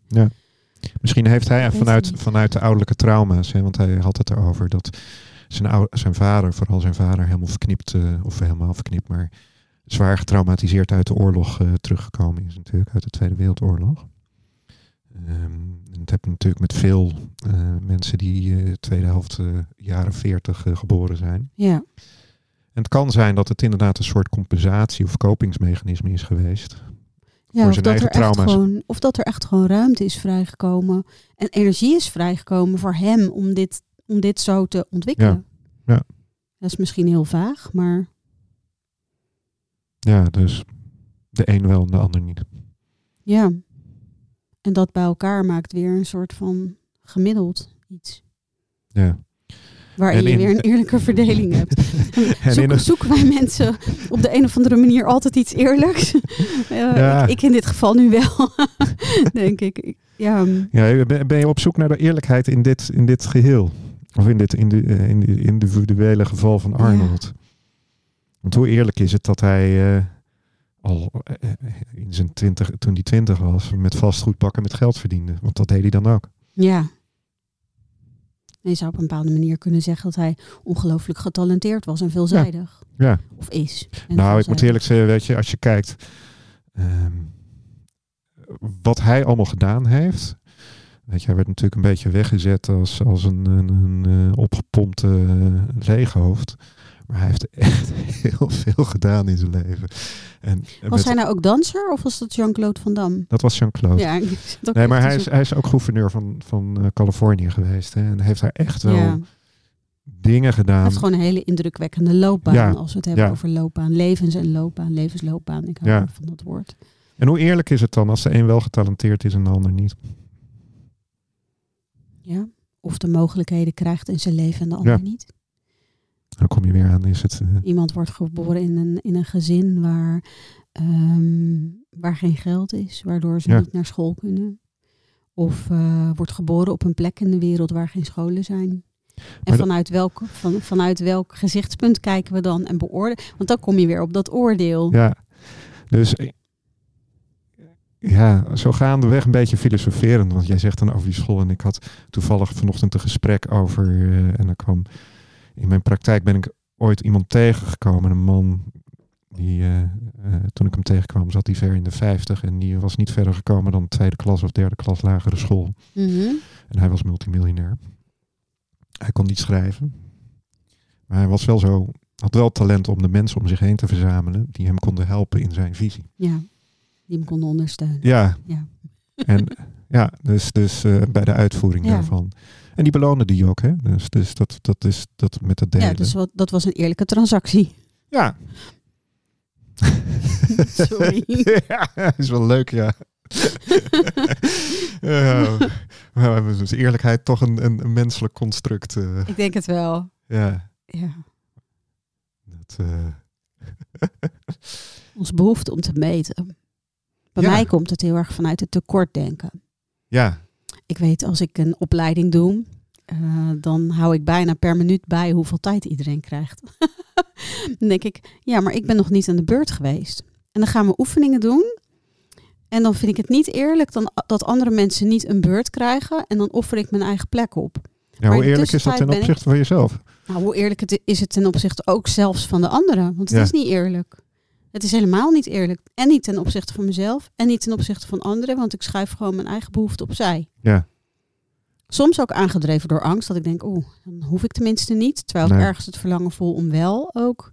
Misschien heeft hij vanuit, vanuit de ouderlijke trauma's, hè, want hij had het erover dat zijn, zijn vader, vooral zijn vader, helemaal verknipt, eh, of helemaal verknipt, maar zwaar getraumatiseerd uit de oorlog eh, teruggekomen is natuurlijk, uit de Tweede Wereldoorlog. Ehm, dat heb natuurlijk met veel eh, mensen die eh tweede helft jaren 40 eh, geboren zijn. Ja, En het kan zijn dat het inderdaad een soort compensatie of kopingsmechanisme is geweest. ja Voor of, zijn dat eigen er echt trauma's. gewoon, of dat er echt gewoon ruimte is vrijgekomen. En energie is vrijgekomen voor hem om dit, om dit zo te ontwikkelen. Ja, ja. Dat is misschien heel vaag, maar Ja, dus de een wel en de ander niet. ja. En dat bij elkaar maakt weer een soort van gemiddeld iets. Ja. Waarin je weer een eerlijke verdeling hebt. En Zoek- zoeken wij mensen op de een of andere manier altijd iets eerlijks? Eh, Ja. ik, ik in dit geval nu wel, denk ik. Ja, Ja, ben ben je op zoek naar de eerlijkheid in dit, in dit geheel? Of in dit in de, eh, in de individuele geval van Arnold? Want hoe eerlijk is het dat hij eh, al eh, eh, in zijn twintig, toen hij twintig was, met vastgoed pakken met geld verdiende? Want dat deed hij dan ook. ja. En je zou op een bepaalde manier kunnen zeggen dat hij ongelooflijk getalenteerd was en veelzijdig. Ja. Of is. Nou, ik moet eerlijk zeggen, weet je, als je kijkt ehm, wat hij allemaal gedaan heeft. Weet je, hij werd natuurlijk een beetje weggezet als, als een, een, een opgepompte eh, leeghoofd. Maar hij heeft echt heel veel gedaan in zijn leven. En Was hij nou ook danser of was dat Jean-Claude Van Damme? Dat was Jean-Claude. Ja, nee, maar hij is, hij is ook gouverneur van, van eh, Californië geweest. Hè, en heeft daar echt wel. Ja. dingen Hij gedaan. heeft gewoon een hele indrukwekkende loopbaan. Ja, Als we het hebben over loopbaan. Levens en loopbaan. Levensloopbaan. Ik hou van dat woord. En hoe eerlijk is het dan als de een wel getalenteerd is en de ander niet? Ja. Of de mogelijkheden krijgt in zijn leven en de ander Ja. niet. Dan kom je weer aan, is het... eh, Iemand wordt geboren in een, in een gezin waar, ehm, waar geen geld is. Waardoor ze Ja. niet naar school kunnen. Of eh, wordt geboren op een plek in de wereld waar geen scholen zijn. En vanuit welk, van, vanuit welk gezichtspunt kijken we dan en beoordelen? Want dan kom je weer op dat oordeel. Ja, dus eh, ja, zo gaandeweg een beetje filosoferend. Want jij zegt dan over die school. En ik had toevallig vanochtend een gesprek over. en dan kwam in mijn praktijk ben ik ooit iemand tegengekomen. Een man die, eh, eh, toen ik hem tegenkwam, zat hij ver in de 50. En die was niet verder gekomen dan tweede klas of derde klas lagere school. Mhm. En hij was multimiljonair. Hij kon niet schrijven. Maar hij was wel zo, had wel talent om de mensen om zich heen te verzamelen. Die hem konden helpen in zijn visie. Ja, die hem konden ondersteunen. Ja. Ja. En ja, dus, dus eh, bij de uitvoering Ja. daarvan. En die belonen die ook, hè? Dus, dus dat, dat is dat met het delen. Ja, dus wat, dat was een eerlijke transactie. Ja. Sorry. ja, is wel leuk, ja. Maar we hebben dus eerlijkheid toch een, een, menselijk construct. eh, Ik denk het wel. ja. Ja. Dat, eh, Ons behoefte om te meten. Bij Ja. mij komt het heel erg vanuit het tekortdenken. ja, Ik weet, als ik een opleiding doe, eh, dan hou ik bijna per minuut bij hoeveel tijd iedereen krijgt. dan denk ik, ja, maar ik ben nog niet aan de beurt geweest. En dan gaan we oefeningen doen. En dan vind ik het niet eerlijk dan, dat andere mensen niet een beurt krijgen. En dan offer ik mijn eigen plek op. ja Maar hoe eerlijk is dat ten ik- opzichte van jezelf? Nou, hoe eerlijk het is het ten opzichte ook zelfs van de anderen? Want het Ja. is niet eerlijk. Het is helemaal niet eerlijk. En niet ten opzichte van mezelf. En niet ten opzichte van anderen. Want ik schuif gewoon mijn eigen behoefte opzij. Ja. Soms ook aangedreven door angst. Dat ik denk, oeh, dan hoef ik tenminste niet. Terwijl ik ergens het verlangen voel om wel ook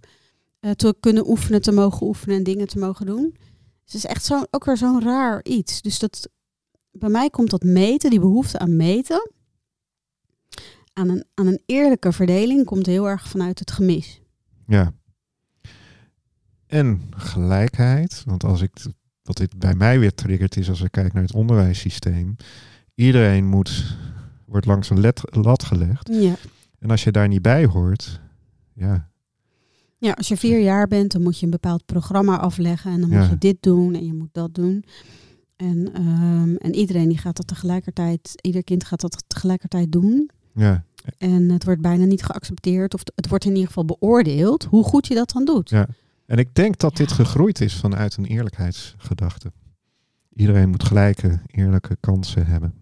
eh, te kunnen oefenen, te mogen oefenen en dingen te mogen doen. Dus het is echt zo, ook weer zo'n raar iets. Dus dat, bij mij komt dat meten, die behoefte aan meten, aan een, aan een eerlijke verdeling, komt heel erg vanuit het gemis. Ja. En gelijkheid. Want als ik, wat dit bij mij weer triggert is als ik kijk naar het onderwijssysteem. Iedereen moet, wordt langs een let, lat gelegd. Ja. En als je daar niet bij hoort, ja, ja, als je vier jaar bent, dan moet je een bepaald programma afleggen. En dan Ja. moet je dit doen en je moet dat doen. En, ehm, en iedereen die gaat dat tegelijkertijd, ieder kind gaat dat tegelijkertijd doen. ja, En het wordt bijna niet geaccepteerd, of het wordt in ieder geval beoordeeld hoe goed je dat dan doet. ja. En ik denk dat dit gegroeid is vanuit een eerlijkheidsgedachte. Iedereen moet gelijke, eerlijke kansen hebben.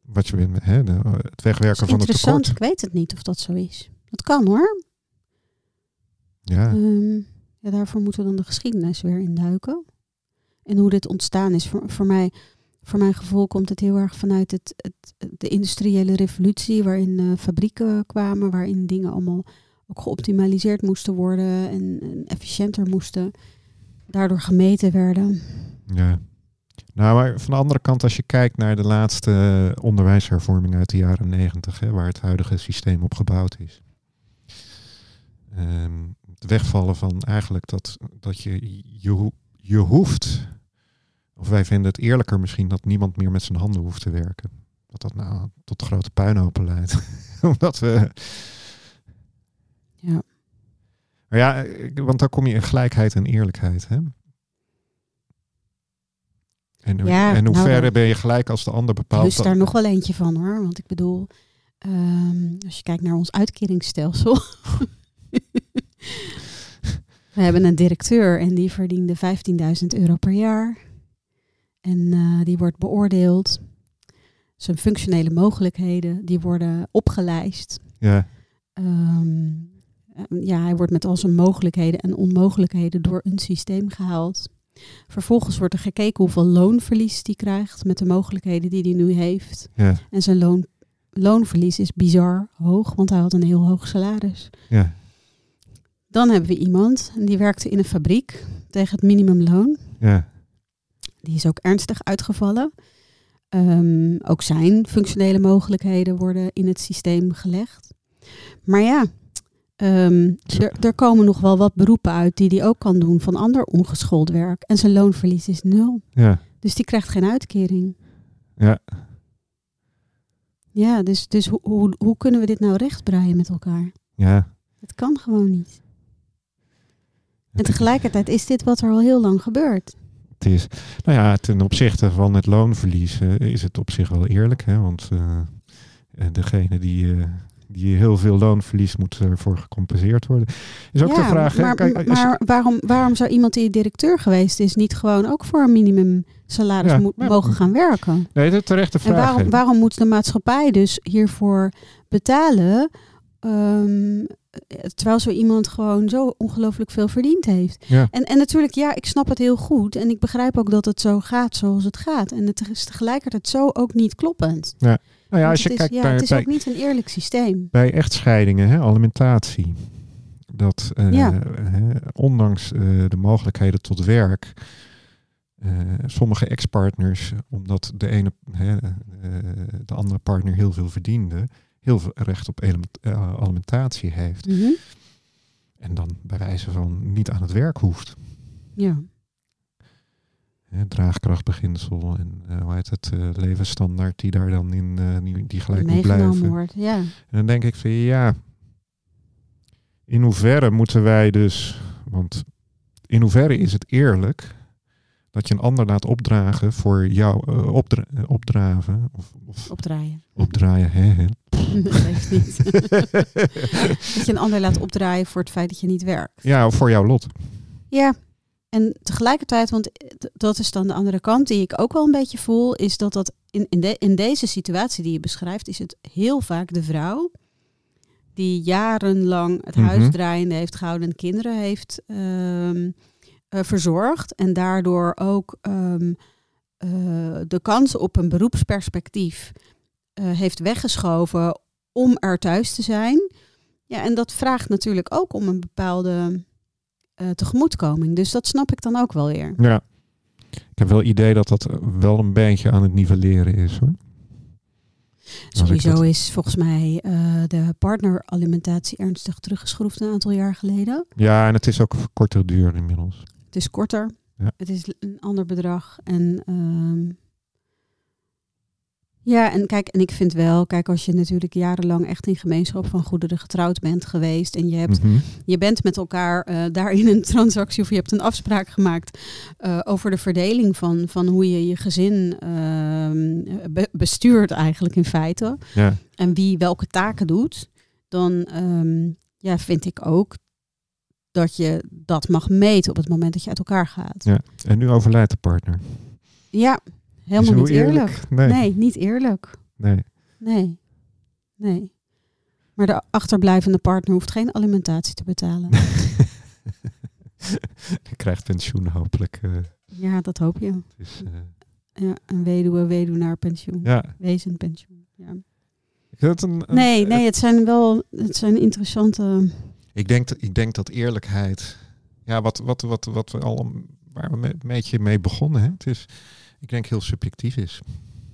wat je bent, hè, de, het wegwerken van het Interessant, tekort. ik weet het niet of dat zo is. Dat kan hoor. Ja, Ehm, ja, daarvoor moeten we dan de geschiedenis weer induiken. En hoe dit ontstaan is. Voor, voor, mij, voor mijn gevoel komt het heel erg vanuit het, het, de industriële revolutie, waarin eh, fabrieken kwamen, waarin dingen allemaal ook geoptimaliseerd moesten worden en, efficiënter moesten, daardoor gemeten werden. ja. Nou, maar van de andere kant, als je kijkt naar de laatste onderwijshervorming uit de jaren negentig, waar het huidige systeem op gebouwd is. Ehm, het wegvallen van eigenlijk dat, dat je, je, je hoeft, of wij vinden het eerlijker misschien dat niemand meer met zijn handen hoeft te werken. Dat dat nou tot grote puinhopen leidt. Omdat we. Ja. Maar ja, want dan kom je in gelijkheid en eerlijkheid. Hè? En, Ja, en hoe nou, verre ben je gelijk als de ander bepaalt? Dat- daar nog wel eentje van hoor. Want ik bedoel, ehm, als je kijkt naar ons uitkeringsstelsel. We hebben een directeur en die verdiende 15.000 euro per jaar. En eh, die wordt beoordeeld. Zijn functionele mogelijkheden, die worden opgelijst. Ja, Ehm, eh, ja, hij wordt met al zijn mogelijkheden en onmogelijkheden door een systeem gehaald. Vervolgens wordt er gekeken hoeveel loonverlies hij krijgt met de mogelijkheden die hij nu heeft. ja, En zijn loon, loonverlies is bizar hoog, want hij had een heel hoog salaris. ja, Dan hebben we iemand en die werkte in een fabriek tegen het minimumloon. ja, Die is ook ernstig uitgevallen. Ehm, ook zijn functionele mogelijkheden worden in het systeem gelegd. Maar ja, ehm, er, komen nog wel wat beroepen uit die hij ook kan doen van ander ongeschoold werk. En zijn loonverlies is nul. ja, Dus die krijgt geen uitkering. ja. Ja, dus, dus hoe, hoe, hoe kunnen we dit nou rechtbreien met elkaar? ja. Het kan gewoon niet. En tegelijkertijd is dit wat er al heel lang gebeurt. Het is, nou ja, ten opzichte van het loonverlies eh, is het op zich wel eerlijk. Hè? Want eh, degene die, die heel veel loonverlies moet ervoor gecompenseerd worden. Is ook de vraag. maar, je- maar waarom, waarom zou iemand die directeur geweest is niet gewoon ook voor een minimum salaris Ja, mo- ja. mogen gaan werken? nee, dat is een terechte En vraag. waarom, hè. waarom moet de maatschappij dus hiervoor betalen? ehm, terwijl zo iemand gewoon zo ongelooflijk veel verdiend heeft. Ja. En, en natuurlijk, ja, ik snap het heel goed. En ik begrijp ook dat het zo gaat zoals het gaat. En het is tegelijkertijd zo ook niet kloppend. Nou ja, als je het is, kijkt ja, naar, het is bij, ook niet een eerlijk systeem. bij echtscheidingen, hè, alimentatie. Dat eh, Ja. hè, ondanks eh, de mogelijkheden tot werk, eh, sommige ex-partners, omdat de ene, hè, de andere partner heel veel verdiende, heel veel recht op alimentatie heeft. Mhm. En dan bij wijze van niet aan het werk hoeft. Ja. Draagkrachtbeginsel en eh, hoe heet het, eh, levensstandaard die daar dan in eh, die, die gelijk moet blijven. wordt. Ja. En dan denk ik van ja, in hoeverre moeten wij dus, want in hoeverre is het eerlijk dat je een ander laat opdragen voor jou, opdra- opdraven of, of Opdraaien. opdraaien, hè, hè. dat niet. dat je een ander laat opdraaien voor het feit dat je niet werkt. ja, of voor jouw lot. Ja. En tegelijkertijd, want dat is dan de andere kant die ik ook wel een beetje voel, is dat dat in, in, de, in deze situatie die je beschrijft, is het heel vaak de vrouw die jarenlang het Mhm. huis draaiende heeft gehouden en kinderen heeft ehm, eh, verzorgd. En daardoor ook ehm, eh, de kans op een beroepsperspectief eh, heeft weggeschoven om er thuis te zijn. Ja, en dat vraagt natuurlijk ook om een bepaalde eh, tegemoetkoming. Dus dat snap ik dan ook wel weer. Ja. Ik heb wel het idee dat dat wel een beetje aan het nivelleren is hoor. Sowieso dat- is volgens mij eh, de partneralimentatie ernstig teruggeschroefd een aantal jaar geleden. Ja, en het is ook korter duur inmiddels. Het is korter. Ja. Het is een ander bedrag. En ehm, ja, en kijk, en ik vind wel, kijk, als je natuurlijk jarenlang echt in gemeenschap van goederen getrouwd bent geweest en je hebt Mhm. je bent met elkaar eh, daarin een transactie of je hebt een afspraak gemaakt eh, over de verdeling van, van hoe je je gezin ehm, be- bestuurt eigenlijk in feite. Ja. En wie welke taken doet, dan ehm, ja, vind ik ook dat je dat mag meten op het moment dat je uit elkaar gaat. Ja. En nu overlijdt de partner. Ja, helemaal niet eerlijk. Nee. Nee, niet eerlijk. Nee. Nee. Nee. Maar de achterblijvende partner hoeft geen alimentatie te betalen. Je krijgt pensioen hopelijk. eh, ja, dat hoop je. het is, eh, Ja, een weduwe, weduwnaar pensioen. ja. Wezenpensioen. Ja. Een, een- Nee, nee, het zijn wel het zijn interessante. ik, denk, dat- ik denk dat eerlijkheid, ja, wat, wat, wat, wat we al een- waar we een beetje mee begonnen, hè? het is, ik denk heel subjectief is.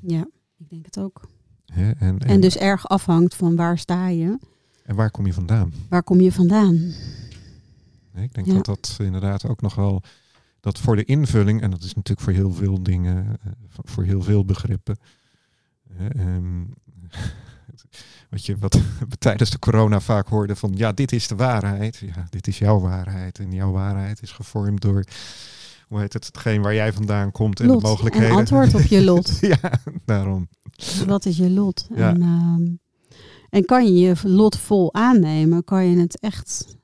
Ja, ik denk het ook. Hè? En, en, En dus erg afhangt van waar sta je, en waar kom je vandaan? waar kom je vandaan. Ik denk Ja. dat dat inderdaad ook nog wel, dat voor de invulling, en dat is natuurlijk voor heel veel dingen, eh, voor heel veel begrippen, hè, ehm, wat je wat we tijdens de corona vaak hoorde van, ja, dit is de waarheid, ja, dit is jouw waarheid, en jouw waarheid is gevormd door, hoe heet het, hetgeen waar jij vandaan komt en Lot, de mogelijkheden. en antwoord op je lot. ja, daarom. Wat is je lot? Ja. En, ehm, en kan je je lot vol aannemen? Kan je het echt...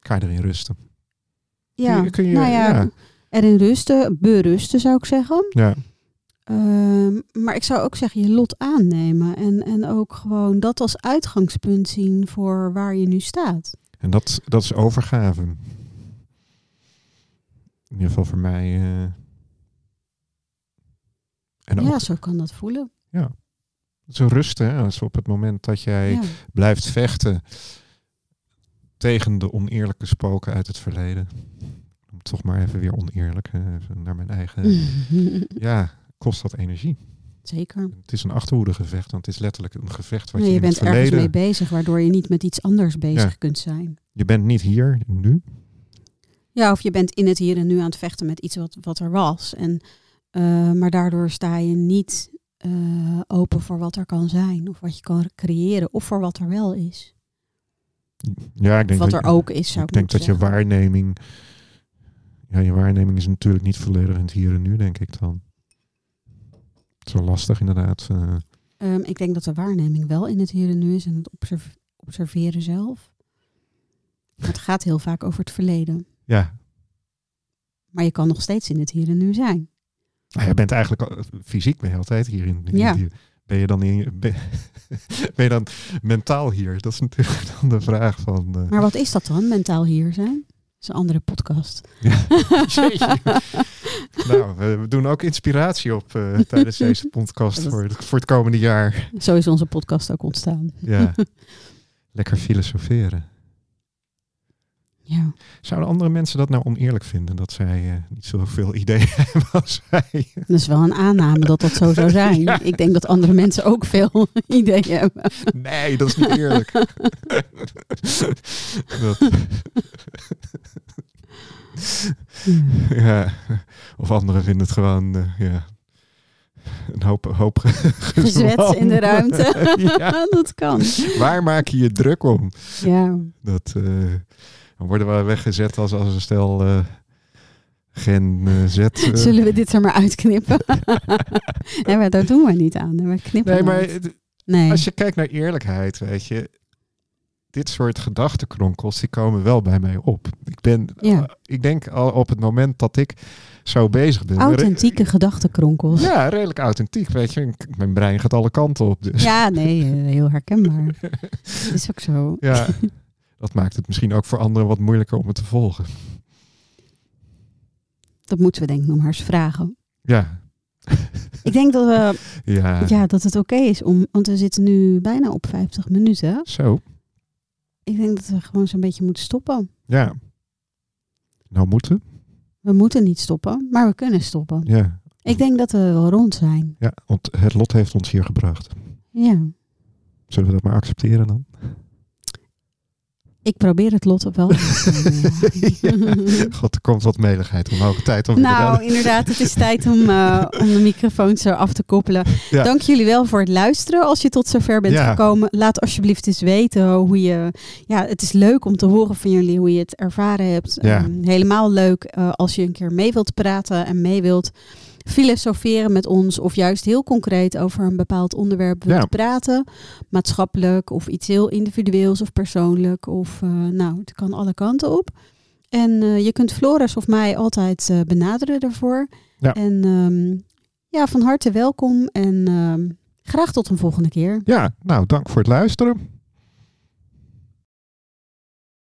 Ga je erin rusten. Ja, Kun je- kun je- nou ja, ja. erin rusten, berusten zou ik zeggen. Ja, Ehm, maar ik zou ook zeggen je lot aannemen. En, en ook gewoon dat als uitgangspunt zien voor waar je nu staat. en dat, dat is overgave. In ieder geval voor mij. eh. En ook Ja, zo kan dat voelen. zo rusten, hè, als op het moment dat jij Ja. blijft vechten tegen de oneerlijke spoken uit het verleden. Toch maar even weer oneerlijk, hè, even naar mijn eigen. Ja, kost dat energie. Zeker. Het is een achterhoedegevecht, want het is letterlijk een gevecht wat Nee, je, je bent het ergens mee bezig, waardoor je niet met iets anders bezig Ja. kunt zijn. Je bent niet hier nu. Ja, of je bent in het hier en nu aan het vechten met iets wat, wat er was. En, eh, maar daardoor sta je niet eh, open voor wat er kan zijn. Of wat je kan creëren. Of voor wat er wel is. Ja, ik Of denk wat dat, er ook is, zou ik ik, denk dat je waarneming. Ja, je waarneming is natuurlijk niet volledig in het hier en nu, denk ik dan. Het is wel lastig, inderdaad. eh. Ehm, ik denk dat de waarneming wel in het hier en nu is. En het observ- observeren zelf. Maar het gaat heel vaak over het verleden. Ja, Maar je kan nog steeds in het hier en nu zijn. Nou, je bent eigenlijk al- fysiek ben je altijd hier in. in Ja. hier. Ben je dan in, ben, ben je dan mentaal hier? Dat is natuurlijk dan de vraag van. eh, Maar wat is dat dan, mentaal hier zijn? Dat is een andere podcast. Ja. Nou, we, doen ook inspiratie op eh, tijdens deze podcast voor het, voor het komende jaar. Zo is onze podcast ook ontstaan. Ja. Lekker filosoferen. Ja. Zouden andere mensen dat nou oneerlijk vinden dat zij eh, niet zoveel ideeën hebben als wij? Dat is wel een aanname dat dat zo zou zijn. Ja. Ik denk dat andere mensen ook veel ideeën hebben. Nee, dat is niet eerlijk. dat, ja. Of anderen vinden het gewoon eh, ja, een hoop, hoop Gezwets in de ruimte. ja. dat kan. Waar maak je je druk om? Ja. Dat, eh, dan worden we weggezet als, als een stel eh, gen Z. eh. Zullen we dit er maar uitknippen? nee, maar daar doen we niet aan. We knippen Nee, maar het. het- Nee. als je kijkt naar eerlijkheid, weet je, dit soort gedachtenkronkels, die komen wel bij mij op. Ik ben, Ja. ik denk al op het moment dat ik zo bezig ben. Authentieke gedachtenkronkels. Ja, redelijk authentiek, weet je. Mijn brein gaat alle kanten op. Dus. Ja, nee, heel herkenbaar. is ook zo. Ja, dat maakt het misschien ook voor anderen wat moeilijker om het te volgen. Dat moeten we denk ik nog maar eens vragen. Ja, Ik denk dat, we, ja. ja, dat het oké is om, want we zitten nu bijna op 50 minuten. Zo, Ik denk dat we gewoon zo'n beetje moeten stoppen. ja. Nou moeten, We moeten niet stoppen, maar we kunnen stoppen. ja. Ik denk dat we wel rond zijn. Ja, want het lot heeft ons hier gebracht. Ja. Zullen we dat maar accepteren dan? Ik probeer het lot wel. Ja. God, er komt wat meligheid omhoog. Tijd om nou, inderdaad, het is tijd om, eh, om de microfoon zo af te koppelen. Ja. Dank jullie wel voor het luisteren. Als je tot zover bent Ja. gekomen, laat alsjeblieft eens weten hoe je. Ja, het is leuk om te horen van jullie hoe je het ervaren hebt. Ehm, helemaal leuk eh, als je een keer mee wilt praten en mee wilt filosoferen met ons of juist heel concreet over een bepaald onderwerp wilt Ja. praten. Maatschappelijk of iets heel individueels of persoonlijk. Of eh, nou, het kan alle kanten op. En eh, je kunt Floris of mij altijd eh, benaderen daarvoor. Ja. En ehm, ja, van harte welkom. En ehm, Graag tot een volgende keer. Ja, nou, dank voor het luisteren.